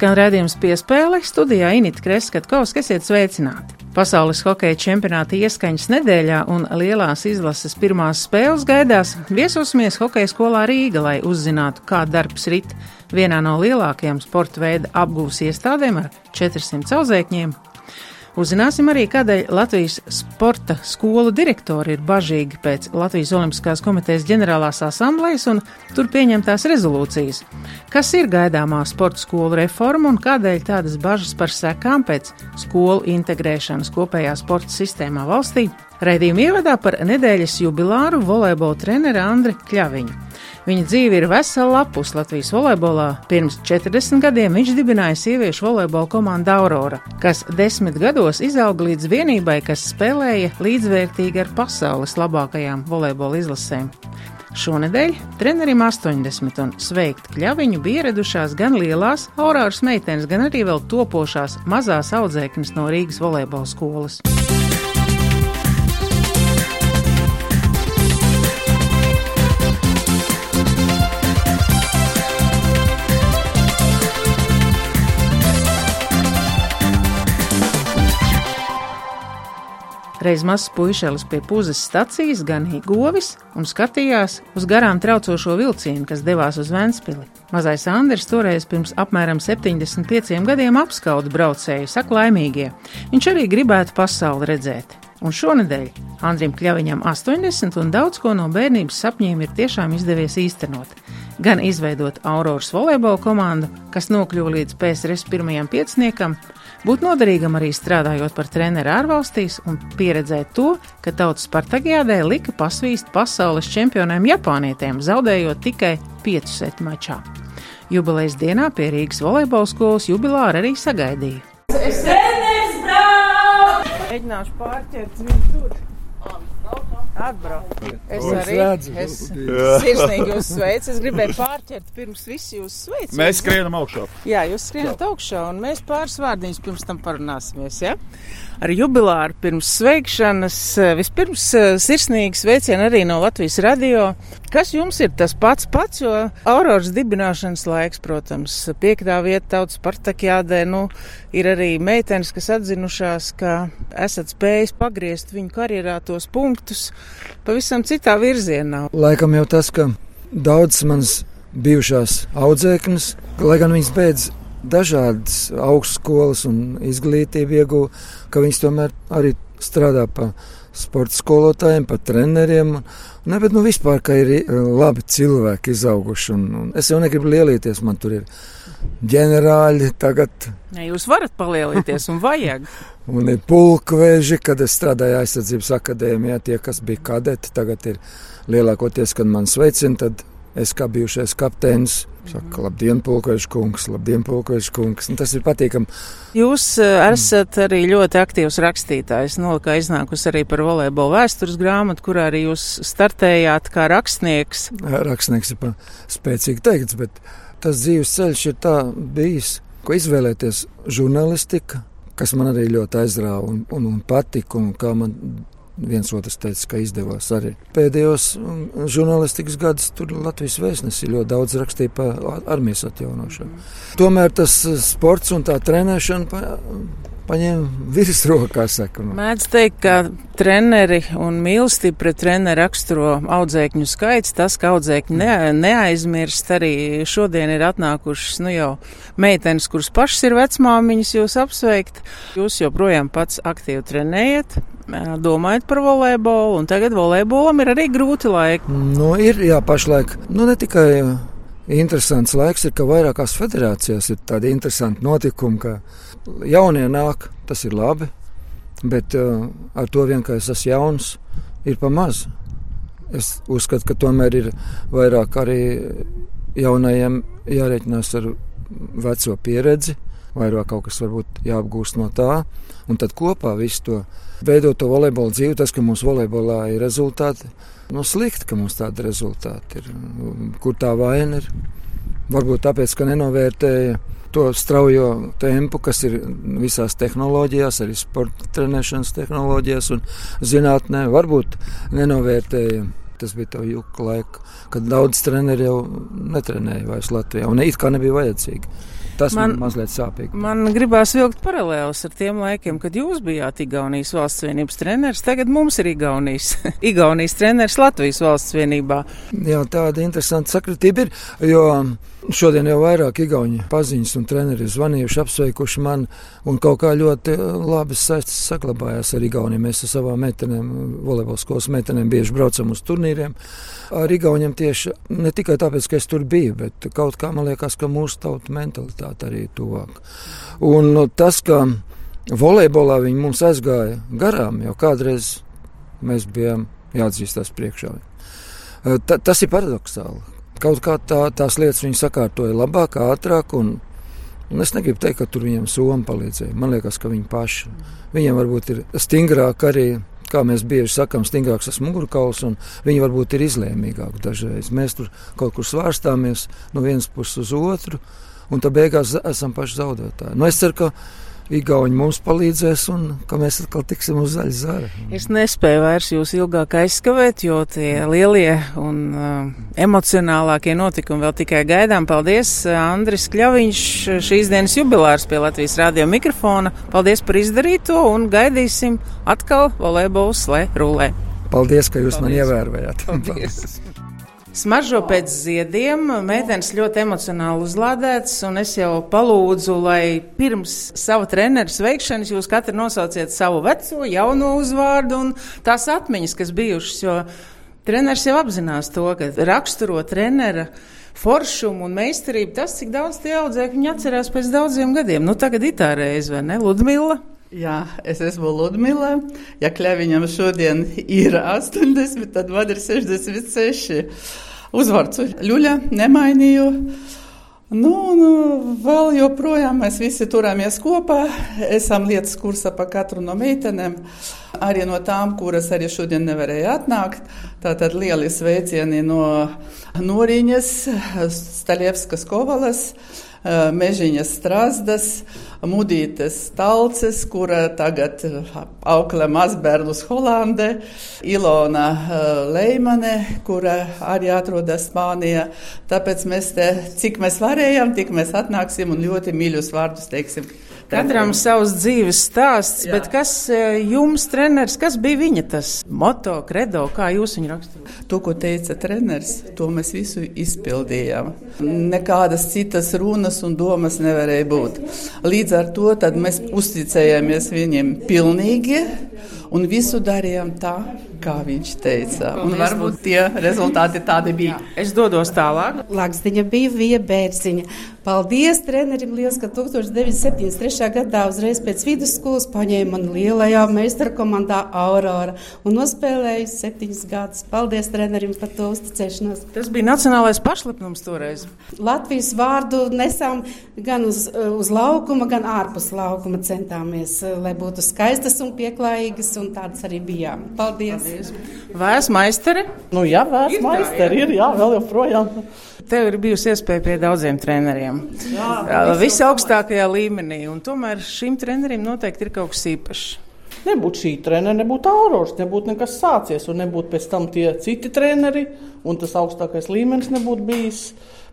Skan redzējums piespēle studijā Inita Kreskatkovs, kas iet sveicināti. Pasaules hokeja čempionāta ieskaņas nedēļā un lielās izlases pirmās spēles gaidās. Viesosimies hokeja skolā Rīga, lai uzzinātu, kā darbs rit. Vienā no lielākajām sporta veida apgūves iestādēm ar 400 auzēkņiem Uzzināsim arī, kādēļ Latvijas sporta skolu direktori ir bažīgi pēc Latvijas Olimpiskās komitejas ģenerālās asamblejas un tur pieņemtās rezolūcijas. Kas ir gaidāmā sporta skolu reforma un kādēļ tādas bažas par sekām pēc skolu integrēšanas kopējā sporta sistēmā valstī? Raidījuma ievadā par nedēļas jubilāru volejbola treneri Andri Kļaviņu. Viņa dzīve ir vesela lapus Latvijas volejbolā. Pirms 40 gadiem viņš dibināja sieviešu volejbola komandu Aurora, kas desmit gados izauga līdz vienībai, kas spēlēja līdzvērtīgi ar pasaules labākajām volejbola izlasēm. Šonadēļ trenerim 80 un sveikt kļaviņu bija ieradušās gan lielās aurāras meitenes, gan arī vēl topošās mazās audzēknes no Rīgas volejbola skolas. Reiz mazs puišelis pie puzes stacijas ganīja govis un skatījās uz garām traucošo vilcienu, kas devās uz Ventspili. Mazais Andris toreiz pirms apmēram 75 gadiem apskauda braucēju, saka laimīgie. Viņš arī gribētu pasauli redzēt. Un šonadēļ Andrim Kļaviņam 80 un daudz ko no bērnības sapņiem ir tiešām izdevies īstenot. Gan izveidot Auroras volejbola komandu, kas nokļuva līdz PSRS pirmajam pieciniekam, Būt noderīgam arī strādājot par treneru ārvalstīs un pieredzēt to, ka tautas Spartagiādē lika pasvīst pasaules čempioniem Japānietiem, zaudējot tikai 5 setu mačā. Jubilejas dienā pie Rīgas volejbola skolas jubilāri arī sagaidīja. Es mēģināšu pārķert viņu tur. Atbraukt. Es arī redzu. Es sirsnīgi jūs sveicu. Es gribēju pārķert pirms visi jūs sveicu. Mēs skrienam augšā. Jā, jūs skrienat augšā un mēs pāris vārdiņus pirms tam parunāsimies. Ja? Ar jubilāru pirms sveikšanas. Eh, vispirms eh, sirsnīgi sveicieni arī no Latvijas radio. Kas jums ir tas pats pats, jo Auroras dibināšanas laiks, protams, piektā vieta tautas partakjādē, nu, ir arī meitenes, kas atzinušās, ka esat spējis pagriezt viņu karjerā tos punktus pavisam citā virzienā. Laikam jau tas, ka daudz manas bijušās audzēknes, lai gan viņas beidz dažādas augstskolas un izglītību ieguva, ka viņas tomēr arī strādā pa sporta skolotājiem, pa treneriem. Ne, bet nu, vispār, ka ir eh, labi cilvēki izauguši. Un, un es jau negribu lielīties, man tur ir ģenerāļi tagad. Ne, jūs varat palielīties un vajag. un ir pulkveži, kad es strādāju aizsardzības akadēmijā, tie, kas bija kadeti, tagad ir lielākoties, kad man sveicina, tad es kā bijušais kapteinis Saka, labdien, pulkveža kungs, labdien, pulkveža kungs. Un tas ir patīkami. Jūs uh, esat arī ļoti aktīvs rakstītājs. Nolikā iznākusi arī par volejbola vēstures grāmatu, kurā arī jūs startējāt kā rakstnieks. Rakstnieks ir spēcīgi teikts, bet tas dzīves ceļš ir tā bijis, ko izvēlēties žurnālistika, kas man arī ļoti aizrāva un, un, un patika, un kā man viens otrs teica, ka izdevās arī. Pēdējos mm, žurnālistikas gadus tur Latvijas vēstnesi ļoti daudz rakstīja par armijas atjaunošanu. Tomēr tas eh, sports un tā trenēšana pa, paņēma virsrokā. Nu. Mēdz teikt, ka treneri un mīlestība pret treneru raksturo audzēkņu skaits. Tas, ka audzēkņi ne, neaizmirst, arī šodien ir atnākušas nu jau meitenes, kuras pašas ir vecmāmiņas, jūs apsveikt. Jūs joprojām pats aktīvi trenējat domājat par volejbolu, un tagad volejbolam ir arī grūti laiki. Nu, ir, jā, pašlaik. Nu, ne tikai interesants laiks, ir, ka vairākās federācijās ir tādi interesanti notikumi, ka jaunie nāk, tas ir labi, bet uh, ar to vien, ka es esmu jauns, ir pa maz. Es uzskatu, ka tomēr ir vairāk arī jaunajiem jārēķinās ar veco pieredzi, vairāk kaut kas varbūt jāapgūst no tā, un tad kopā visu to veidot to volejbola dzīvi, tas, ka mums volejbolā ir rezultāti, nu slikti, ka mums tādi rezultāti ir. Kur tā vaina ir? Varbūt tāpēc, ka nenovērtēja to straujo tempu, kas ir visās tehnoloģijās, arī sporta trenēšanas tehnoloģijās un zinātnē. Varbūt nenovērtēja. Tas bija tā juka laika, kad daudz treneri jau netrenēja vairs Latvijā, un it kā nebija vajadzīgi. Tas man, man mazliet sāpīgi. Man gribās vilkt paralēlus ar tiem laikiem, kad jūs bijāt Igaunijas valsts vienības treneris. Tagad mums ir Igaunijas, Igaunijas treneris Latvijas valsts vienībā. Jā, tāda interesanta sakritība ir, jo Šodien jau vairāk igauņu paziņas un treneri ir zvanījuši, apsveikuši mani, kaut kā ļoti labas saistes saglabājās ar Igauniem. Mēs ar savām meitenēm, volejbola skolas meitenēm, bieži braucam uz turnīriem. Ar Igauniem tieši ne tikai tāpēc, ka es tur biju, bet kaut kā man liekas, ka mūsu tauta mentalitāte arī tuvāk. Un tas, ka volejbolā viņi mums aizgāja garām, jau kādreiz mēs bijām jāatzīstās priekšā. Ta, tas ir paradoxāli kaut kā tā, tās lietas viņi sakārtoja labāk, ātrāk. Un, un es negribu teikt, ka tur viņiem Somija palīdzēja. Man liekas, ka viņi paši. Viņiem varbūt ir stingrāk arī. Kā mēs bieži sakām, stingrāks tas mugurkauls, un viņi varbūt ir izlēmīgāki dažreiz. Mēs tur kaut kur svārstāmies no vienas puses uz otru, un tad beigās esam paši zaudētāji. Nu, es ceru, ka Igauni mums palīdzēs, un ka mēs atkal tiksim uz zaļa zara. Es nespēju vairs jūs ilgāk aizskavēt, jo tie lielie un uh, emocionālākie notikumi vēl tikai gaidām. Paldies, Andris Kļaviņš, šīs dienas jubilārs pie Latvijas radio mikrofona. Paldies par izdarīto un gaidīsim atkal volejbols, lai rulē. Paldies, ka jūs Paldies. man ievērojāt. Paldies. Paldies. Smaržo pēc ziediem, meitenes ļoti emocionāli uzlādētas, un es jau palūdzu, lai pirms sava treneru sveikšanas jūs katru nosauciet savu veco, jauno uzvārdu un tās atmiņas, kas bijušas, treneris jau apzinās to, ka raksturo trenera foršumu un meistarību, tas, cik daudz tie audzēkļi viņi atcerās pēc daudziem gadiem. Nu, tagad ir tā reize, vai ne, Ludmila? Jā, es esmu Ludmila. Ja Kļaviņam šodien ir 80, tad man ir 66. Uzvārds Ļuļa nemainīju. Nu, nu, vēl joprojām mēs visi turāmies kopā. Esam lietas kursā pa katru no meitenēm. Arī no tām, kuras arī šodien nevarēja atnākt. Tātad lieli sveicieni no Noriņas, Staļievskas Kovalas. Mežiņas Strasdas, Mudītes Talces, kura tagad eh, auklē mazbērnus Holandē, Ilona eh, Leimane, kura arī atrodas Spānijā. Tāpēc mēs te, cik mēs varējām, tik mēs atnāksim un ļoti mīļus vārdus teiksim. Katram savs dzīves stāsts, Jā. bet kas e, jums, treneris, kas bija viņa tas moto, credo, kā jūs viņu raksturojat? To, ko teica treneris, to mēs visu izpildījām. Nekādas citas runas un domas nevarēja būt. Līdz ar to mēs uzticējāmies viņiem pilnīgi un visu darījām tā, kā viņš teica. Un varbūt tie rezultāti tādi bija. Jā, es dodos tālāk. Lakstiņa bija Vija Bērziņa. Paldies trenerim liels, ka 1973. gadā uzreiz pēc vidusskolas paņēma mani lielajā meistara komandā Aurora un nospēlēja septiņus gadus. Paldies trenerim par to uzticēšanos. Tas bija nacionālais pašlepnums toreiz. Latvijas vārdu nesām gan uz, uz laukuma, gan ārpus laukuma centāmies, lai būtu skaistas un pieklājīgas un tādas arī bijām. Paldies! Paldies. Vēs maisteri? Nu jā, vēs ir maisteri ir, jā, vēl joprojām. Tev ir bijusi iespēja pie daudziem treneriem. Jā, visaugstākajā līmenī, un tomēr šim trenerim noteikti ir kaut kas īpašs. Nebūtu šī treniņa, nebūtu Aurors, nebūtu nekas sācies, un nebūtu pēc tam tie citi treneri, un tas augstākais līmenis nebūtu bijis.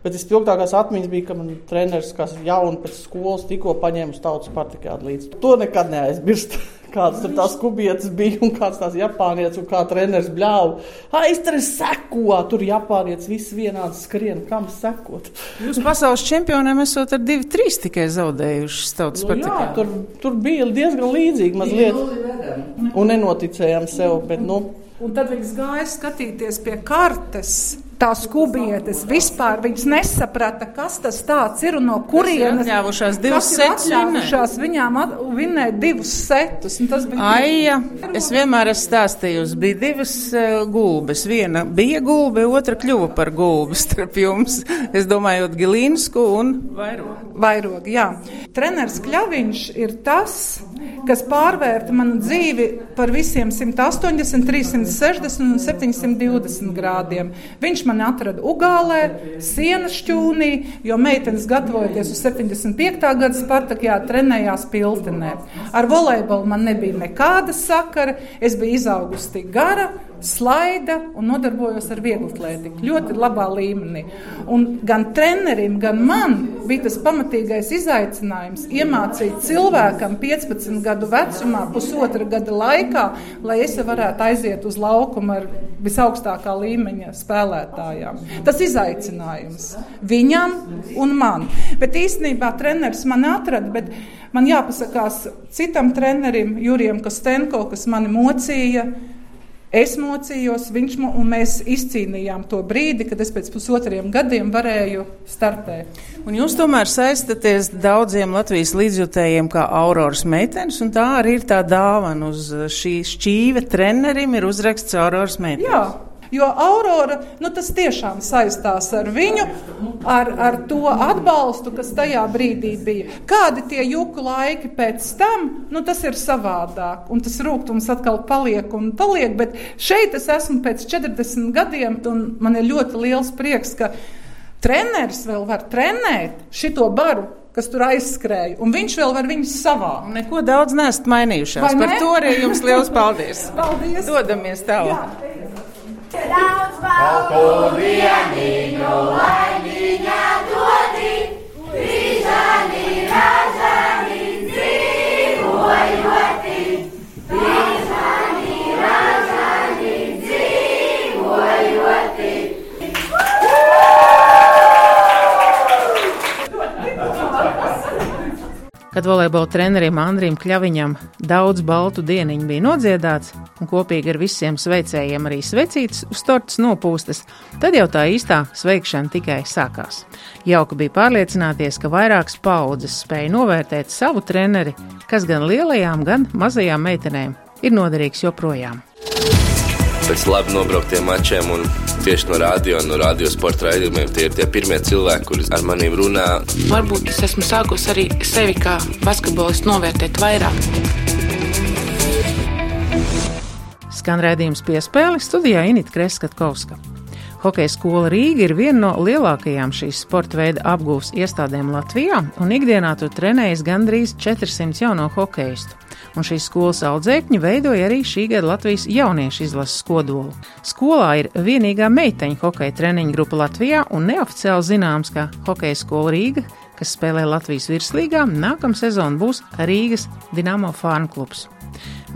Bet vispilgtākās atmiņas bija, ka man treneris, kas jaunu pēc skolas tikko paņēma uz tautas partiju līdzi. To nekad neaizmirst. Kāds tur tās kubietes bija un kāds tās japānietis un kā treneris bļāva. Aiztaris seko, tur japānietis viss vienāds skrien, kam sekot. Jūs pasaules čempioniem esat ar divi, trīs tikai zaudējuši tautas nu, partijā. Jā, tur, tur bija diezgan līdzīgi mazliet. Un nenoticējām sev, bet nu. Un tad viņas gāja skatīties pie kartes tās kubietes. Vispār viņas nesaprata, kas tas ir un no kurienes atļāvušās divus setus. Atļāvušās viņām vinēt divus setus. Aija, es vienmēr esmu stāstījusi, bija divas uh, gulbes. Viena bija gulbe, otra kļuva par gulbi starp jums. Es domāju, Gilīnsku un Vairogu. Vairogu, jā. Treneris Kļaviņš ir tas, kas pārvērta manu dzīvi par visiem 180, 360 un 720 grādiem. Viņš man atrada Ugālē, sienas šķūnī, jo meitenes gatavojoties uz 75. gada Spartakijā trenējās piltenē. Ar volejbolu man nebija nekāda sakara, es biju izaugusi tik gara slaida un nodarbojos ar vieglatlētiku. Ļoti labā līmenī. Un gan trenerim, gan man bija tas pamatīgais izaicinājums iemācīt cilvēkam 15 gadu vecumā, pusotra gada laikā, lai es varētu aiziet uz laukumu ar visaugstākā līmeņa spēlētājām. Tas izaicinājums viņam un man. Bet īstenībā treneris man atrada, bet man jāpasakās citam trenerim, Jurijam Kostenko, kas mani mocīja Es mocījos, viņš un mēs izcīnījām to brīdi, kad es pēc pusotriem gadiem varēju startēt. Un jūs tomēr saistaties daudziem Latvijas līdzjutējiem kā Auroras meitenes, un tā arī ir tā dāvana uz šī šķīve trenerim ir uzraksts Auroras meitenes. Jā. Jo Aurora nu, tas tiešām saistās ar viņu, ar, ar to atbalstu, kas tajā brīdī bija. Kādi tie juku laiki pēc tam, nu, tas ir savādāk. Un tas rūkums atkal paliek un paliek. Bet šeit es esmu pēc 40 gadiem, un man ir ļoti liels prieks, ka treneris vēl var trenēt šito baru kas tur aizskrēja, un viņš vēl var viņus savā. Neko daudz nesat mainījušās. Par to arī jums liels paldies. paldies. Dodamies tālāk. Daudz baltu dieniņu, laimīgā dodi, brīžani, ražani, dzīvojoti. Kad volejbola trenerim Andrim Kļaviņam daudz baltu dieniņu bija nodziedāts un kopīgi ar visiem sveicējiem arī svecītas uz tortes nopūstas, tad jau tā īstā sveikšana tikai sākās. Jauka bija pārliecināties, ka vairākas paudzes spēja novērtēt savu treneri, kas gan lielajām, gan mazajām meitenēm ir noderīgs joprojām. Pēc labi nobrauktiem mačiem un tieši no radio, no radio sporta raidījumiem. Tie ir tie pirmie cilvēki, kuriem ar maniem runā. Varbūt es esmu sākusi arī sevi kā basketbolistu novērtēt vairāk. Skan redzējums piespēle studijā Inita Kreskatkovska. Hokeja skola Rīga ir viena no lielākajām šīs sporta veida apgūves iestādēm Latvijā, un ikdienā tur trenējas gandrīz 400 jauno hokeistu un šīs skolas audzēkņi veidoja arī šī gada Latvijas jauniešu izlases kodolu. Skolā ir vienīgā meiteņu hokeja treniņu grupa Latvijā un neoficiāli zināms, ka Hokeja skola Rīga, kas spēlē Latvijas virslīgā, nākamā sezona būs Rīgas Dienāmo Farm klubs.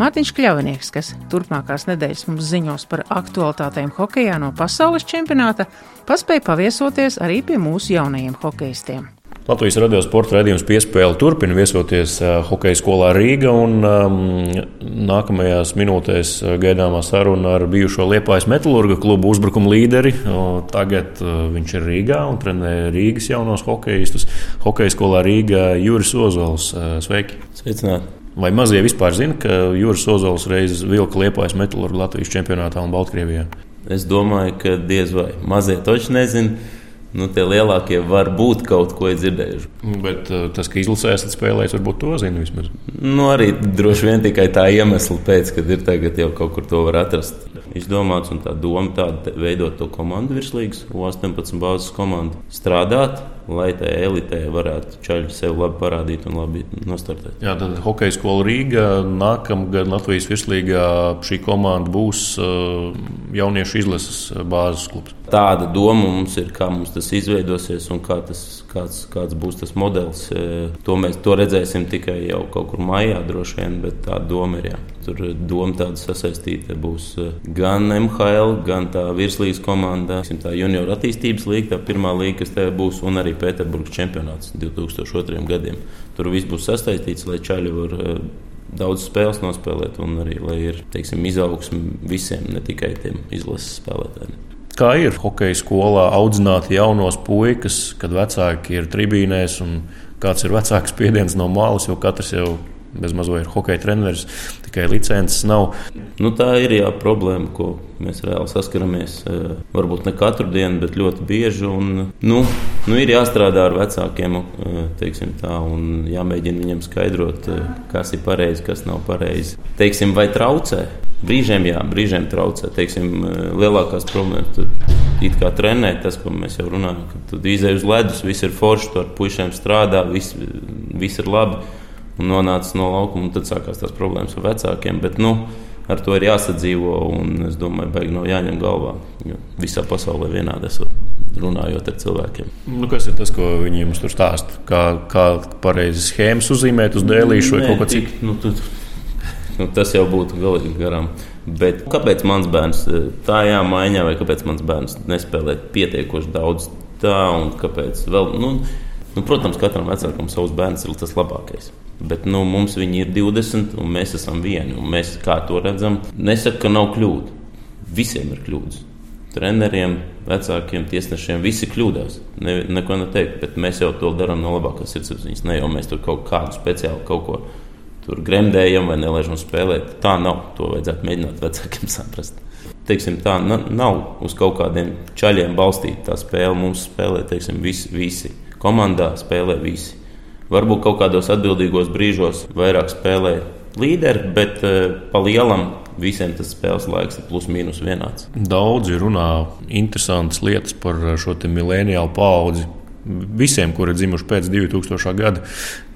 Mārtiņš Kļavinieks, kas turpmākās nedēļas mums ziņos par aktualitātēm hokeja no pasaules čempionāta, paspēja paviesoties arī pie mūsu jaunajiem hokeistiem. Latvijas radio sporta raidījums piespēle turpina viesoties hokeja skolā Rīga. Un, um, nākamajās minūtēs gaidāmā saruna ar bijušo Liepājas metālurga klubu uzbrukuma līderi. Tagad uh, viņš ir Rīgā un trenē Rīgas jaunos hokeistus. Hokeja skolā Rīgā Juris Ozols. Sveiki! Sveicināti! Vai mazie vispār zina, ka Juris Ozols reizes vilka Liepājas metālurga Latvijas čempionātā un Baltkrievijā? Es domāju, ka diez vai mazie toči nezina nu, tie lielākie var būt kaut ko dzirdējuši. Bet uh, tas, ka izlasē esat spēlējis, varbūt to zina vismaz. Nu, arī droši vien tikai tā iemesla pēc, kad ir tagad jau kaut kur to var atrast. Izdomāts un tā doma tāda veidot to komandu virslīgas, 18 bāzes komandu, strādāt, lai tā elitē varētu čaļi sev labi parādīt un labi nostartēt. Jā, tad hokeja skola Rīga nākamgad Latvijas virslīgā šī komanda būs uh, jauniešu izlases bāzes klubs. Tāda doma mums ir, kā mums tas izveidosies un kā tas, kāds, kāds būs tas modelis. E, to mēs to redzēsim tikai jau kaut kur maijā, droši vien, bet tā doma ir. Jā. Tur doma tāda sasaistīta būs e, gan MHL, gan tā virslīgas komanda, tā junior attīstības līnija, tā pirmā līnija, kas te būs, un arī Pēterburgas čempionāts 2002. gadiem. Tur viss būs sasaistīts, lai čaļi var e, daudz spēles nospēlēt, un arī lai ir teiksim, izaugsme visiem, ne tikai tiem izlases spēlētājiem. Kā ir hokeja skolā audzināt jaunos puikas, kad vecāki ir tribīnēs un kāds ir vecāks spiediens no malas, jo katrs jau bez mazo ir hokeja treneris, tikai licences nav. Nu, tā ir jā, problēma, ko mēs reāli saskaramies. eh, Varbūt ne katru dienu, bet ļoti bieži. Un, nu, nu, ir jāstrādā ar vecākiem, eh, teiksim, tā, un jāmēģina viņiem skaidrot, eh, kas ir pareizi, kas nav pareizi. Teiksim, vai traucē? Brīžiem jā, brīžiem traucē. Teiksim, lielākās problēmas tur it kā trenēt, tas, ko mēs jau runājam, ka tu izēj uz ledus, viss ir forši, tu ar puišiem strādā, viss, viss ir labi. Un nonācis no laukuma, tad sākās tās problēmas ar vecākiem. Bet, nu, ar to ir jāsadzīvo, un es domāju, baigi nav jāņem galvā. Jo visā pasaulē vienādi esot runājot ar cilvēkiem. Nu, kas ir tas, ko viņi jums tur stāsta? Kā, kā pareizi schēmas uzzīmēt uz dēlīšu vai Nē, kaut ko citu? Nu, tu, nu, tas jau būtu galīgi garām. Bet kāpēc mans bērns eh, tā jāmaiņā, vai kāpēc mans bērns nespēlē pietiekoši daudz tā, un kāpēc vēl? Nu, nu, protams, katram vecākam savs bērns ir tas labākais. Bet nu, mums viņi ir 20, un mēs esam vieni. Mēs kā to redzam, nesaka, ka nav kļūda. Visiem ir kļūdas. Treneriem, vecākiem, tiesnešiem visi kļūdās. Ne, neko neteikt, bet mēs jau to darām no labākās sirdsapziņas. Ne jau mēs tur kaut kādu speciālu kaut ko tur gremdējam vai nelaižam spēlēt. Tā nav. To vajadzētu mēģināt vecākiem saprast. Teiksim, tā na, nav uz kaut kādiem čaļiem balstīta tā spēle. Mums spēlē teiksim, visi, visi. Komandā spēlē visi. Varbūt kaut kādos atbildīgos brīžos vairāk spēlē līderi, bet uh, pa lielam visiem tas spēles laiks ir plus mīnus vienāds. Daudzi runā interesantas lietas par šo mileniālu paudzi. Visiem, kuri ir dzimuši pēc 2000. gada,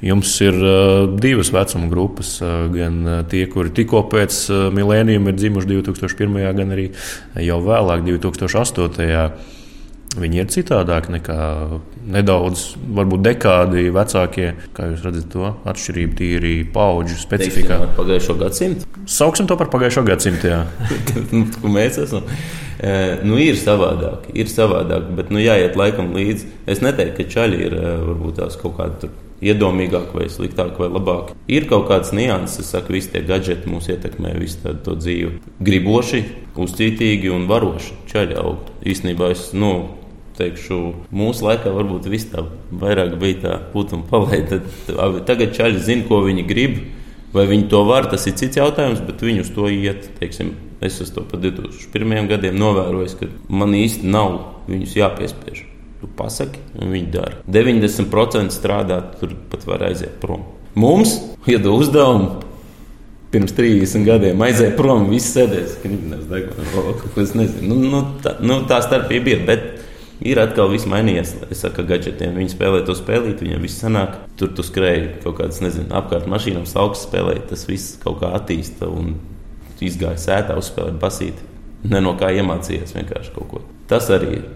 jums ir uh, divas vecuma grupas. Uh, gan tie, kuri tikko pēc uh, milēnijuma ir dzimuši 2001. gan arī jau vēlāk, 2008. Viņi ir citādāki nekā nedaudz, varbūt dekādi vecākie. Kā jūs redzat, to atšķirību tīri paudžu specifikā. Teiksim, pagājušo gadsimtu. Sauksim to par pagājušo gadsimtu. nu, kur mēs esam. E, nu, ir savādāk, ir savādāk, bet nu, jāiet laikam līdzi. Es neteiktu, ka čaļi ir e, varbūt tās kaut kādi iedomīgāki vai sliktāki vai labāki. Ir kaut kāds nianses, es saku, visi tie gadgeti mūs ietekmē visu tādu to dzīvi. Griboši, uzcītīgi un varoši čaļi aug. Īstenībā es, nu, teikšu, mūsu laikā varbūt viss tā vairāk bija tā putekļi palaida. Tagad čaļi zina, ko viņi grib. Vai viņi to var, tas ir cits jautājums, bet viņi uz to iet. Teiksim, es to pa 2001. gadiem novērojis, ka man īsti nav viņus jāpiespiež. Tu pasaki, un viņi dara. 90% strādā, tur pat var aiziet prom. Mums iedod uzdevumu. Pirms 30 gadiem aizēja prom, viss sēdēs, krīpnēs, deguna, kaut ko es nezinu. Nu, nu, tā, nu, tā starpība ir, bet ir atkal viss mainījies. Es saku, gadgetiem viņi spēlē to spēlīt, viņiem viss sanāk. Tur tu skrēji kaut kādas, nezinu, apkārt mašīnām, augsts spēlēji, tas viss kaut kā attīsta un izgāja sētā, uzspēlēja basīti. Ne no kā iemācījies vienkārši kaut ko. Tas arī ir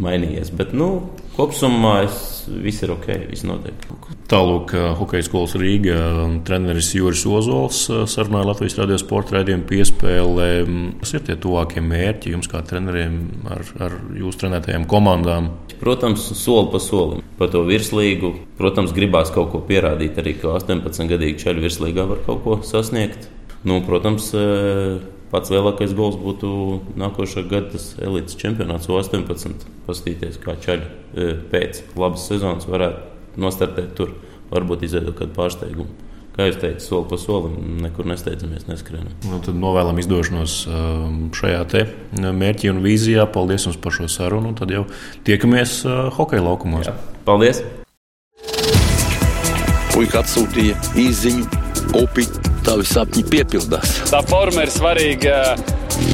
mainījies. Bet, nu, kopumā viss ir ok, viss notiek. Tālāk, Hokeja skolas Rīgā treneris Juris Ozols sarunāja Latvijas radio sporta raidījumu piespēlē. Kas ir tie tuvākie mērķi jums, kā treneriem, ar, ar jūsu trenētajām komandām? Protams, soli pa solim. Par to virslīgu, protams, gribās kaut ko pierādīt. Arī 18 gadīgi ceļu virslīgā var kaut ko sasniegt. Nu, protams, pats lielākais gols būtu nākošā gada elites čempionāts 18. Paskatīties, kā ceļi pēc labas sezonas varētu nostartēt tur, varbūt izveidot kādu pārsteigumu. Kā jūs teicat, soli pa solim, nekur nesteidzamies, neskrienam. Nu, tad novēlam izdošanos šajā mērķī un vīzijā. Paldies jums par šo sarunu. Tad jau tiekamies hokeja laukumos. Jā. Paldies! Puika atsūtīja īziņu, upi, tavi sapņi piepildās. Tā forma ir svarīga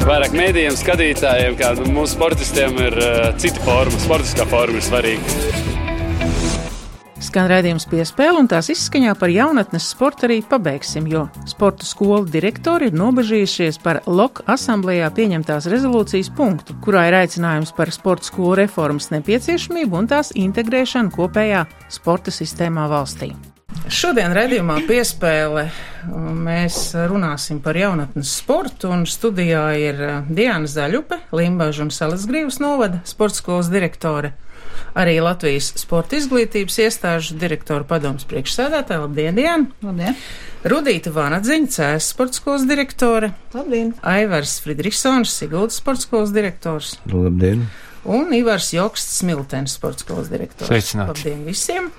vairāk mēdījiem, skatītājiem, kā mūsu sportistiem ir cita forma, sportiskā forma ir svarīga. Skan redzējums piespēle, un tās izskaņā par jaunatnes sportu arī pabeigsim, jo sporta skolu direktori ir nobežījušies par LOK asamblējā pieņemtās rezolūcijas punktu, kurā ir aicinājums par sporta skolu reformas nepieciešamību un tās integrēšanu kopējā sporta sistēmā valstī. Šodien redzējumā piespēle mēs runāsim par jaunatnes sportu, un studijā ir Diana Zaļupe, Limbaža un Salasgrīvas novada sporta skolas direktore arī Latvijas sporta izglītības iestāžu direktora padomus priekšsēdētāja. Labdien, Diana! Labdien! Rudīta Vanadziņa, Cēs sporta skolas direktore. Labdien! Aivars Fridriksons, Siguldas sporta skolas direktors. Labdien! Un Ivars Joksts, Smiltens sporta skolas direktors. Sveicināti! Labdien visiem!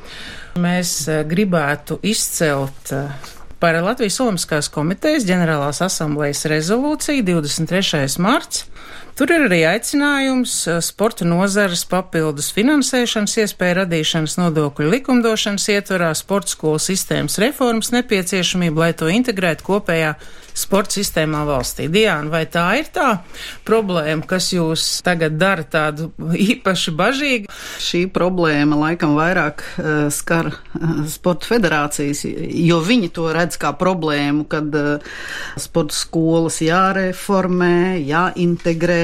Mēs gribētu izcelt Par Latvijas Olimpiskās komitejas ģenerālās asamblējas rezolūciju 23. marts Tur ir arī aicinājums eh, sporta nozares papildus finansēšanas iespēju radīšanas nodokļu likumdošanas ietvarā sporta skolu sistēmas reformas nepieciešamību, lai to integrētu kopējā sporta sistēmā valstī. Diana, vai tā ir tā problēma, kas jūs tagad dara tādu īpaši bažīgu? Šī problēma laikam vairāk uh, skar uh, sporta federācijas, jo viņi to redz kā problēmu, kad uh, sporta skolas jāreformē, jāintegrē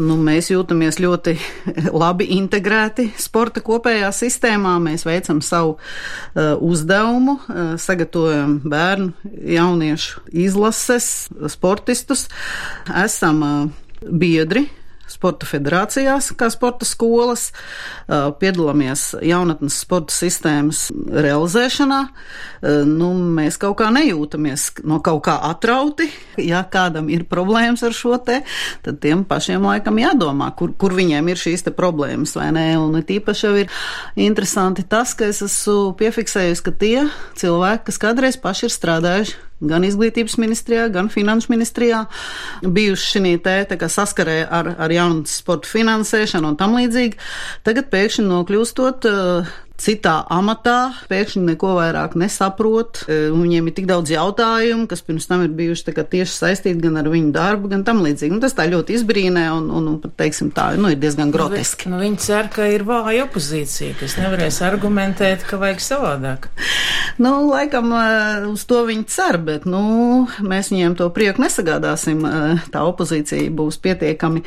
Nu, mēs jūtamies ļoti labi integrēti sporta kopējā sistēmā. Mēs veicam savu uh, uzdevumu, uh, sagatavojam bērnu, jauniešu izlases, sportistus, esam uh, biedri sporta federācijās, kā sporta skolas, piedalāmies jaunatnes sporta sistēmas realizēšanā. Nu, mēs kaut kā nejūtamies no kaut kā atrauti. Ja kādam ir problēmas ar šo te, tad tiem pašiem laikam jādomā, kur, kur viņiem ir šīs te problēmas vai nē. Un tīpaši jau ir interesanti tas, ka es esmu piefiksējusi, ka tie cilvēki, kas kādreiz paši ir strādājuši gan izglītības ministrijā, gan finanšu ministrijā, bijuši šī te, te saskarē ar, ar jaunu sporta finansēšanu un tam līdzīgi. Tagad pēkšņi nokļūstot uh, citā amatā, pēkšņi neko vairāk nesaprot. E, viņiem ir tik daudz jautājumu, kas pirms tam ir bijuši tieši saistīti gan ar viņu darbu, gan tam līdzīgi. Nu, tas tā ļoti izbrīnē un, un, un teiksim, tā nu, ir diezgan groteski. Nu, viņi cer, ka ir vāja opozīcija, kas nevarēs argumentēt, ka vajag savādāk. Nu, laikam e, uz to viņi cer, bet nu, mēs viņiem to prieku nesagādāsim. E, tā opozīcija būs pietiekami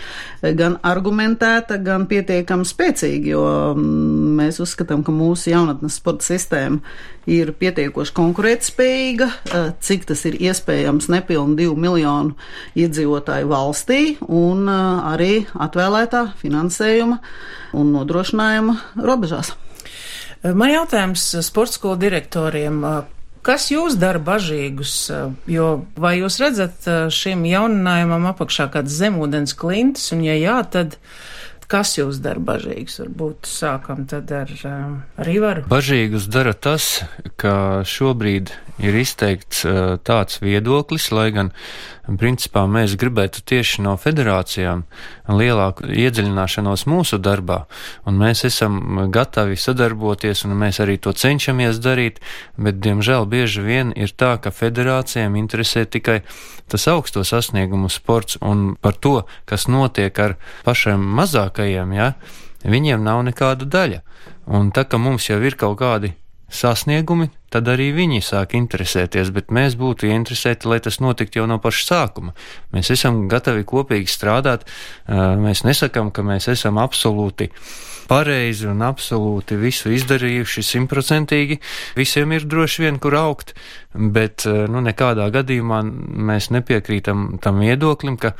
gan argumentēta, gan pietiekami spēcīga, jo mm, mēs uzskatām, ka mūsu jaunatnes sporta sistēma ir pietiekoši konkurētspējīga, eh, cik tas ir iespējams nepilnu divu miljonu iedzīvotāju valstī un eh, arī atvēlētā finansējuma un nodrošinājuma robežās. Man jautājums sporta skolu direktoriem. Kas jūs dara bažīgus? Jo vai jūs redzat šim jauninājumam apakšā kāds zemūdens klintis, un ja jā, tad Kas jūs dara bažīgus? Varbūt sākam tad ar, ar Ivaru. Bažīgus dara tas, ka šobrīd ir izteikts uh, tāds viedoklis, lai gan principā mēs gribētu tieši no federācijām lielāku iedziļināšanos mūsu darbā, un mēs esam gatavi sadarboties, un mēs arī to cenšamies darīt, bet, diemžēl, bieži vien ir tā, ka federācijām interesē tikai tas augsto sasniegumu sports, un par to, kas notiek ar pašiem mazākajiem, ja, viņiem nav nekāda daļa. Un tā, ka mums jau ir kaut kādi sasniegumi, tad arī viņi sāk interesēties, bet mēs būtu interesēti, lai tas notiktu jau no paša sākuma. Mēs esam gatavi kopīgi strādāt, mēs nesakām, ka mēs esam absolūti pareizi un absolūti visu izdarījuši simtprocentīgi. Visiem ir droši vien, kur augt, bet nu, nekādā gadījumā mēs nepiekrītam tam viedoklim, ka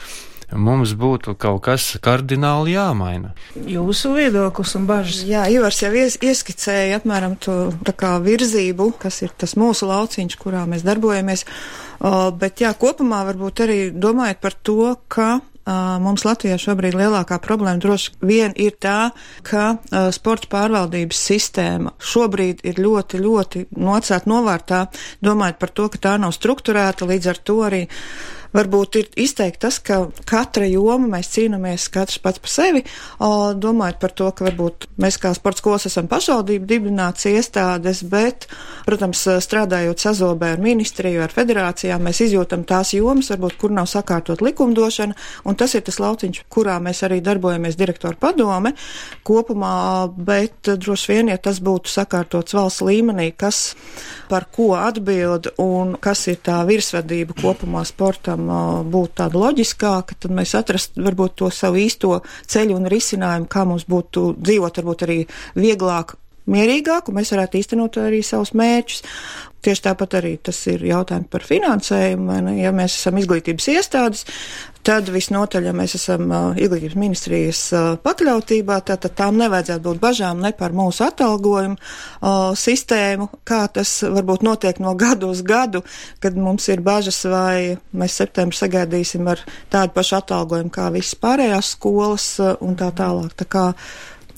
mums būtu kaut kas kardināli jāmaina. Jūsu viedoklis un bažas? Jā, Ivars jau ies, ieskicēja apmēram to virzību, kas ir tas mūsu lauciņš, kurā mēs darbojamies. Uh, bet jā, kopumā varbūt arī domājot par to, ka mums Latvijā šobrīd lielākā problēma droši vien ir tā, ka uh, sporta pārvaldības sistēma šobrīd ir ļoti, ļoti nocēta novārtā, domājot par to, ka tā nav strukturēta, līdz ar to arī varbūt ir izteikti tas, ka katra joma mēs cīnāmies katrs pats par sevi, domājot par to, ka varbūt mēs kā sports skolas esam pašvaldību dibināts iestādes, bet, protams, strādājot sazobē ar ministriju, ar federācijām, mēs izjūtam tās jomas, varbūt, kur nav sakārtot likumdošana, un tas ir tas lauciņš, kurā mēs arī darbojamies direktoru padome kopumā, bet droši vien, ja tas būtu sakārtots valsts līmenī, kas par ko atbild un kas ir tā virsvadība kopumā sportam, būtu tāda loģiskāka, tad mēs atrastu varbūt to savu īsto ceļu un risinājumu, kā mums būtu dzīvot varbūt arī vieglāk mierīgāk, un mēs varētu īstenot arī savus mērķus. Tieši tāpat arī tas ir jautājums par finansējumu. Ja mēs esam izglītības iestādes, tad visnotaļ, ja mēs esam uh, izglītības ministrijas uh, pakļautībā, tad, tām nevajadzētu būt bažām ne par mūsu atalgojumu uh, sistēmu, kā tas varbūt notiek no gadu uz gadu, kad mums ir bažas, vai mēs septembrī sagaidīsim ar tādu pašu atalgojumu kā visas pārējās skolas uh, un tā tālāk. Tā kā,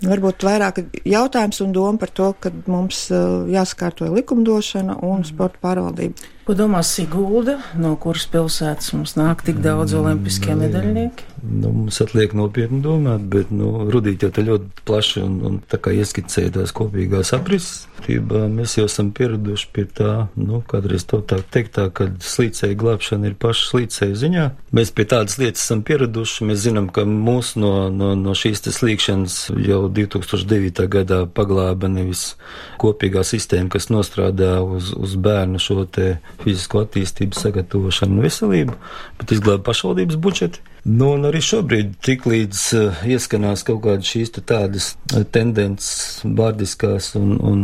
Varbūt vairāk jautājums un doma par to, ka mums uh, jāsakārto likumdošana un mm. sporta pārvaldība. Ko domā Sigulda, no kuras pilsētas mums nāk tik daudz olimpiskie medaļnieki? Nu, mums atliek nopietni domāt, bet nu, Rudīt jau te ļoti plaši un, un tā kā ieskicēja tās kopīgās aprises. Mēs jau esam pieraduši pie tā, nu, kādreiz to tā teikt, tā, ka slīcēja glābšana ir paša slīcēja ziņā. Mēs pie tādas lietas esam pieraduši. Mēs zinām, ka mūs no, no, no šīs slīkšanas jau 2009. gadā paglāba nevis kopīgā sistēma, kas nostrādā uz, uz bērnu šo te fizisko attīstību, sagatavošanu un veselību, bet izglāba pašvaldības budžeti. Nu, un arī šobrīd, tiklīdz uh, ieskanās kaut kādas šīs tādas uh, tendences, bārdiskās un, un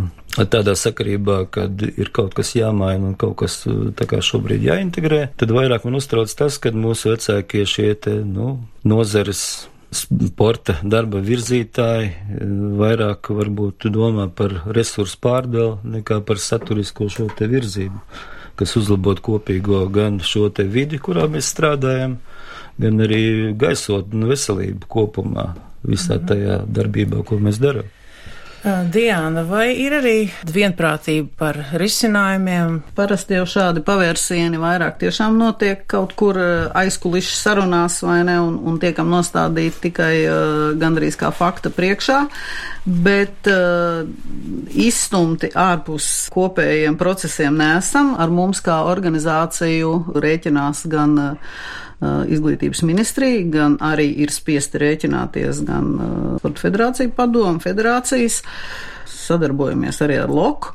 tādā sakarībā, kad ir kaut kas jāmaina un kaut kas uh, tā kā šobrīd jāintegrē, tad vairāk man uztrauc tas, ka mūsu vecākie šie te, nu, nozares sporta darba virzītāji vairāk varbūt domā par resursu pārdali nekā par saturisko šo te virzību, kas uzlabot kopīgo gan šo te vidi, kurā mēs strādājam, gan arī gaisot un veselību kopumā visā mhm. tajā darbībā, ko mēs darām. Diana, vai ir arī vienprātība par risinājumiem? Parasti jau šādi pavērsieni vairāk tiešām notiek kaut kur aizkulišķi sarunās vai ne, un, un tiekam nostādīti tikai uh, gandrīz kā fakta priekšā, bet uh, izstumti ārpus kopējiem procesiem nesam. Ar mums kā organizāciju rēķinās gan uh, izglītības ministrija, gan arī ir spiesti rēķināties gan Sporta federācija padomu, federācijas sadarbojamies arī ar Loku.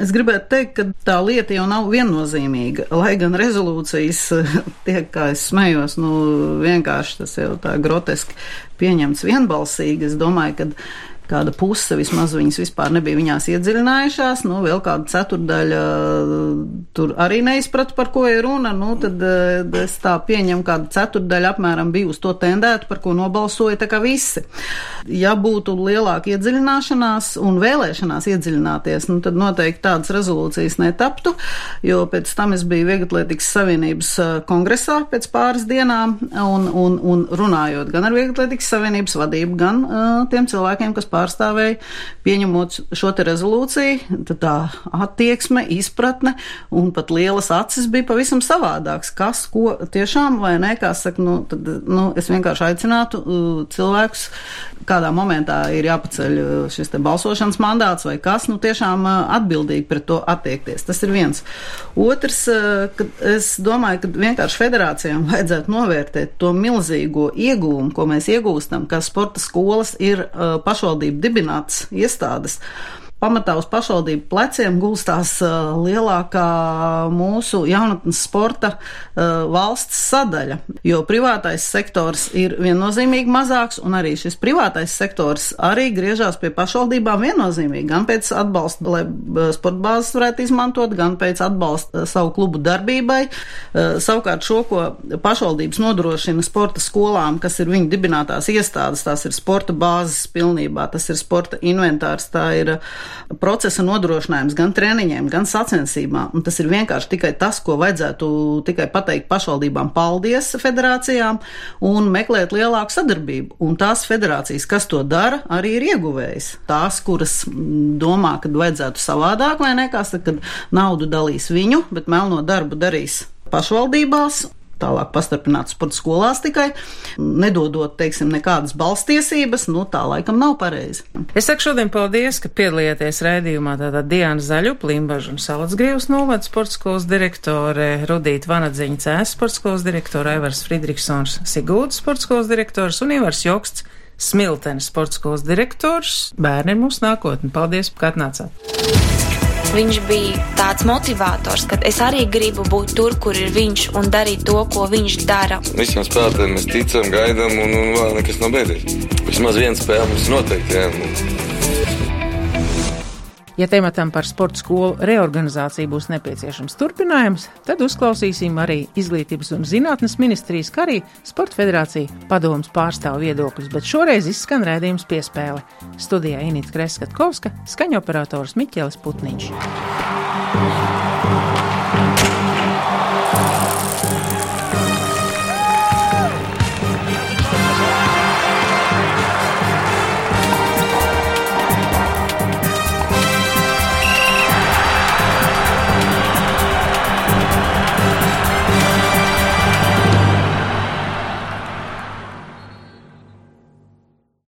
Es gribētu teikt, ka tā lieta jau nav viennozīmīga, lai gan rezolūcijas tiek, kā es smējos, nu vienkārši tas jau tā groteski pieņemts vienbalsīgi. Es domāju, ka kāda puse vismaz viņas vispār nebija viņās iedziļinājušās, nu, vēl kāda ceturdaļa tur arī neizprata, par ko ir runa, nu, tad eh, es tā pieņemu, kāda ceturdaļa apmēram bija uz to tendētu, par ko nobalsoja tā kā visi. Ja būtu lielāka iedziļināšanās un vēlēšanās iedziļināties, nu, tad noteikti tādas rezolūcijas netaptu, jo pēc tam es biju Vieglatlētikas Savienības eh, kongresā pēc pāris dienām un, un, un runājot gan ar Vieglatlētikas Savienības vadību, gan uh, tiem cilvēkiem, kas pār pārstāvēja, pieņemot šo te rezolūciju, tad tā attieksme, izpratne un pat lielas acis bija pavisam savādāks. Kas, ko tiešām vai nē, kā saka, nu, tad, nu, es vienkārši aicinātu uh, cilvēkus, kādā momentā ir jāpaceļ uh, šis te balsošanas mandāts vai kas, nu, tiešām uh, atbildīgi pret to attiekties. Tas ir viens. Otrs, ka es domāju, ka vienkārši federācijām vajadzētu novērtēt to milzīgo iegūmu, ko mēs iegūstam, ka sporta skolas ir pašvaldības pašvaldību dibinātas iestādes pamatā uz pašvaldību pleciem gulstās uh, lielākā mūsu jaunatnes sporta uh, valsts sadaļa, jo privātais sektors ir viennozīmīgi mazāks, un arī šis privātais sektors arī griežās pie pašvaldībām viennozīmīgi, gan pēc atbalsta, lai uh, sporta bāzes varētu izmantot, gan pēc atbalsta savu klubu darbībai. Savukārt šo, ko pašvaldības nodrošina sporta skolām, kas ir viņu dibinātās iestādes, tās ir sporta bāzes pilnībā, tas ir sporta inventārs, tā ir uh, procesa nodrošinājums gan treniņiem, gan sacensībām. Un tas ir vienkārši tikai tas, ko vajadzētu tikai pateikt pašvaldībām paldies federācijām un meklēt lielāku sadarbību. Un tās federācijas, kas to dara, arī ir ieguvējis. Tās, kuras domā, ka vajadzētu savādāk vai nekās, kad naudu dalīs viņu, bet melno darbu darīs pašvaldībās tālāk pastiprināts sporta skolās tikai, nedodot, teiksim, nekādas balstiesības, nu tā laikam nav pareizi. Es saku šodien paldies, ka piedalījāties raidījumā tātad Diana Zaļu, Plimbažu un Salacgrīvas novada sporta skolas direktore, Rudīta Vanadziņa Cēs sporta skolas direktore, Aivars Fridriksons Sigūdas sporta skolas direktors un Ivars Joksts Smiltenes sporta skolas direktors. Bērni ir mūsu nākotne. Paldies, ka atnācāt! Viņš bija tāds motivators, ka es arī gribu būt tur, kur ir viņš un darīt to, ko viņš dara. Visiem spēlētājiem mēs ticam, gaidām, un, un vēl nekas nav beidzies. Vismaz viena spēle mums noteikti. Jā. Ja tematam par sporta skolu reorganizāciju būs nepieciešams turpinājums, tad uzklausīsim arī Izglītības un zinātnes ministrijas, kā arī Sporta federācija padomus pārstāvu viedokļus, bet šoreiz izskan rēdījums piespēle. Studijā Inīts Kreskatkovska, skaņoperators Miķelis Putniņš.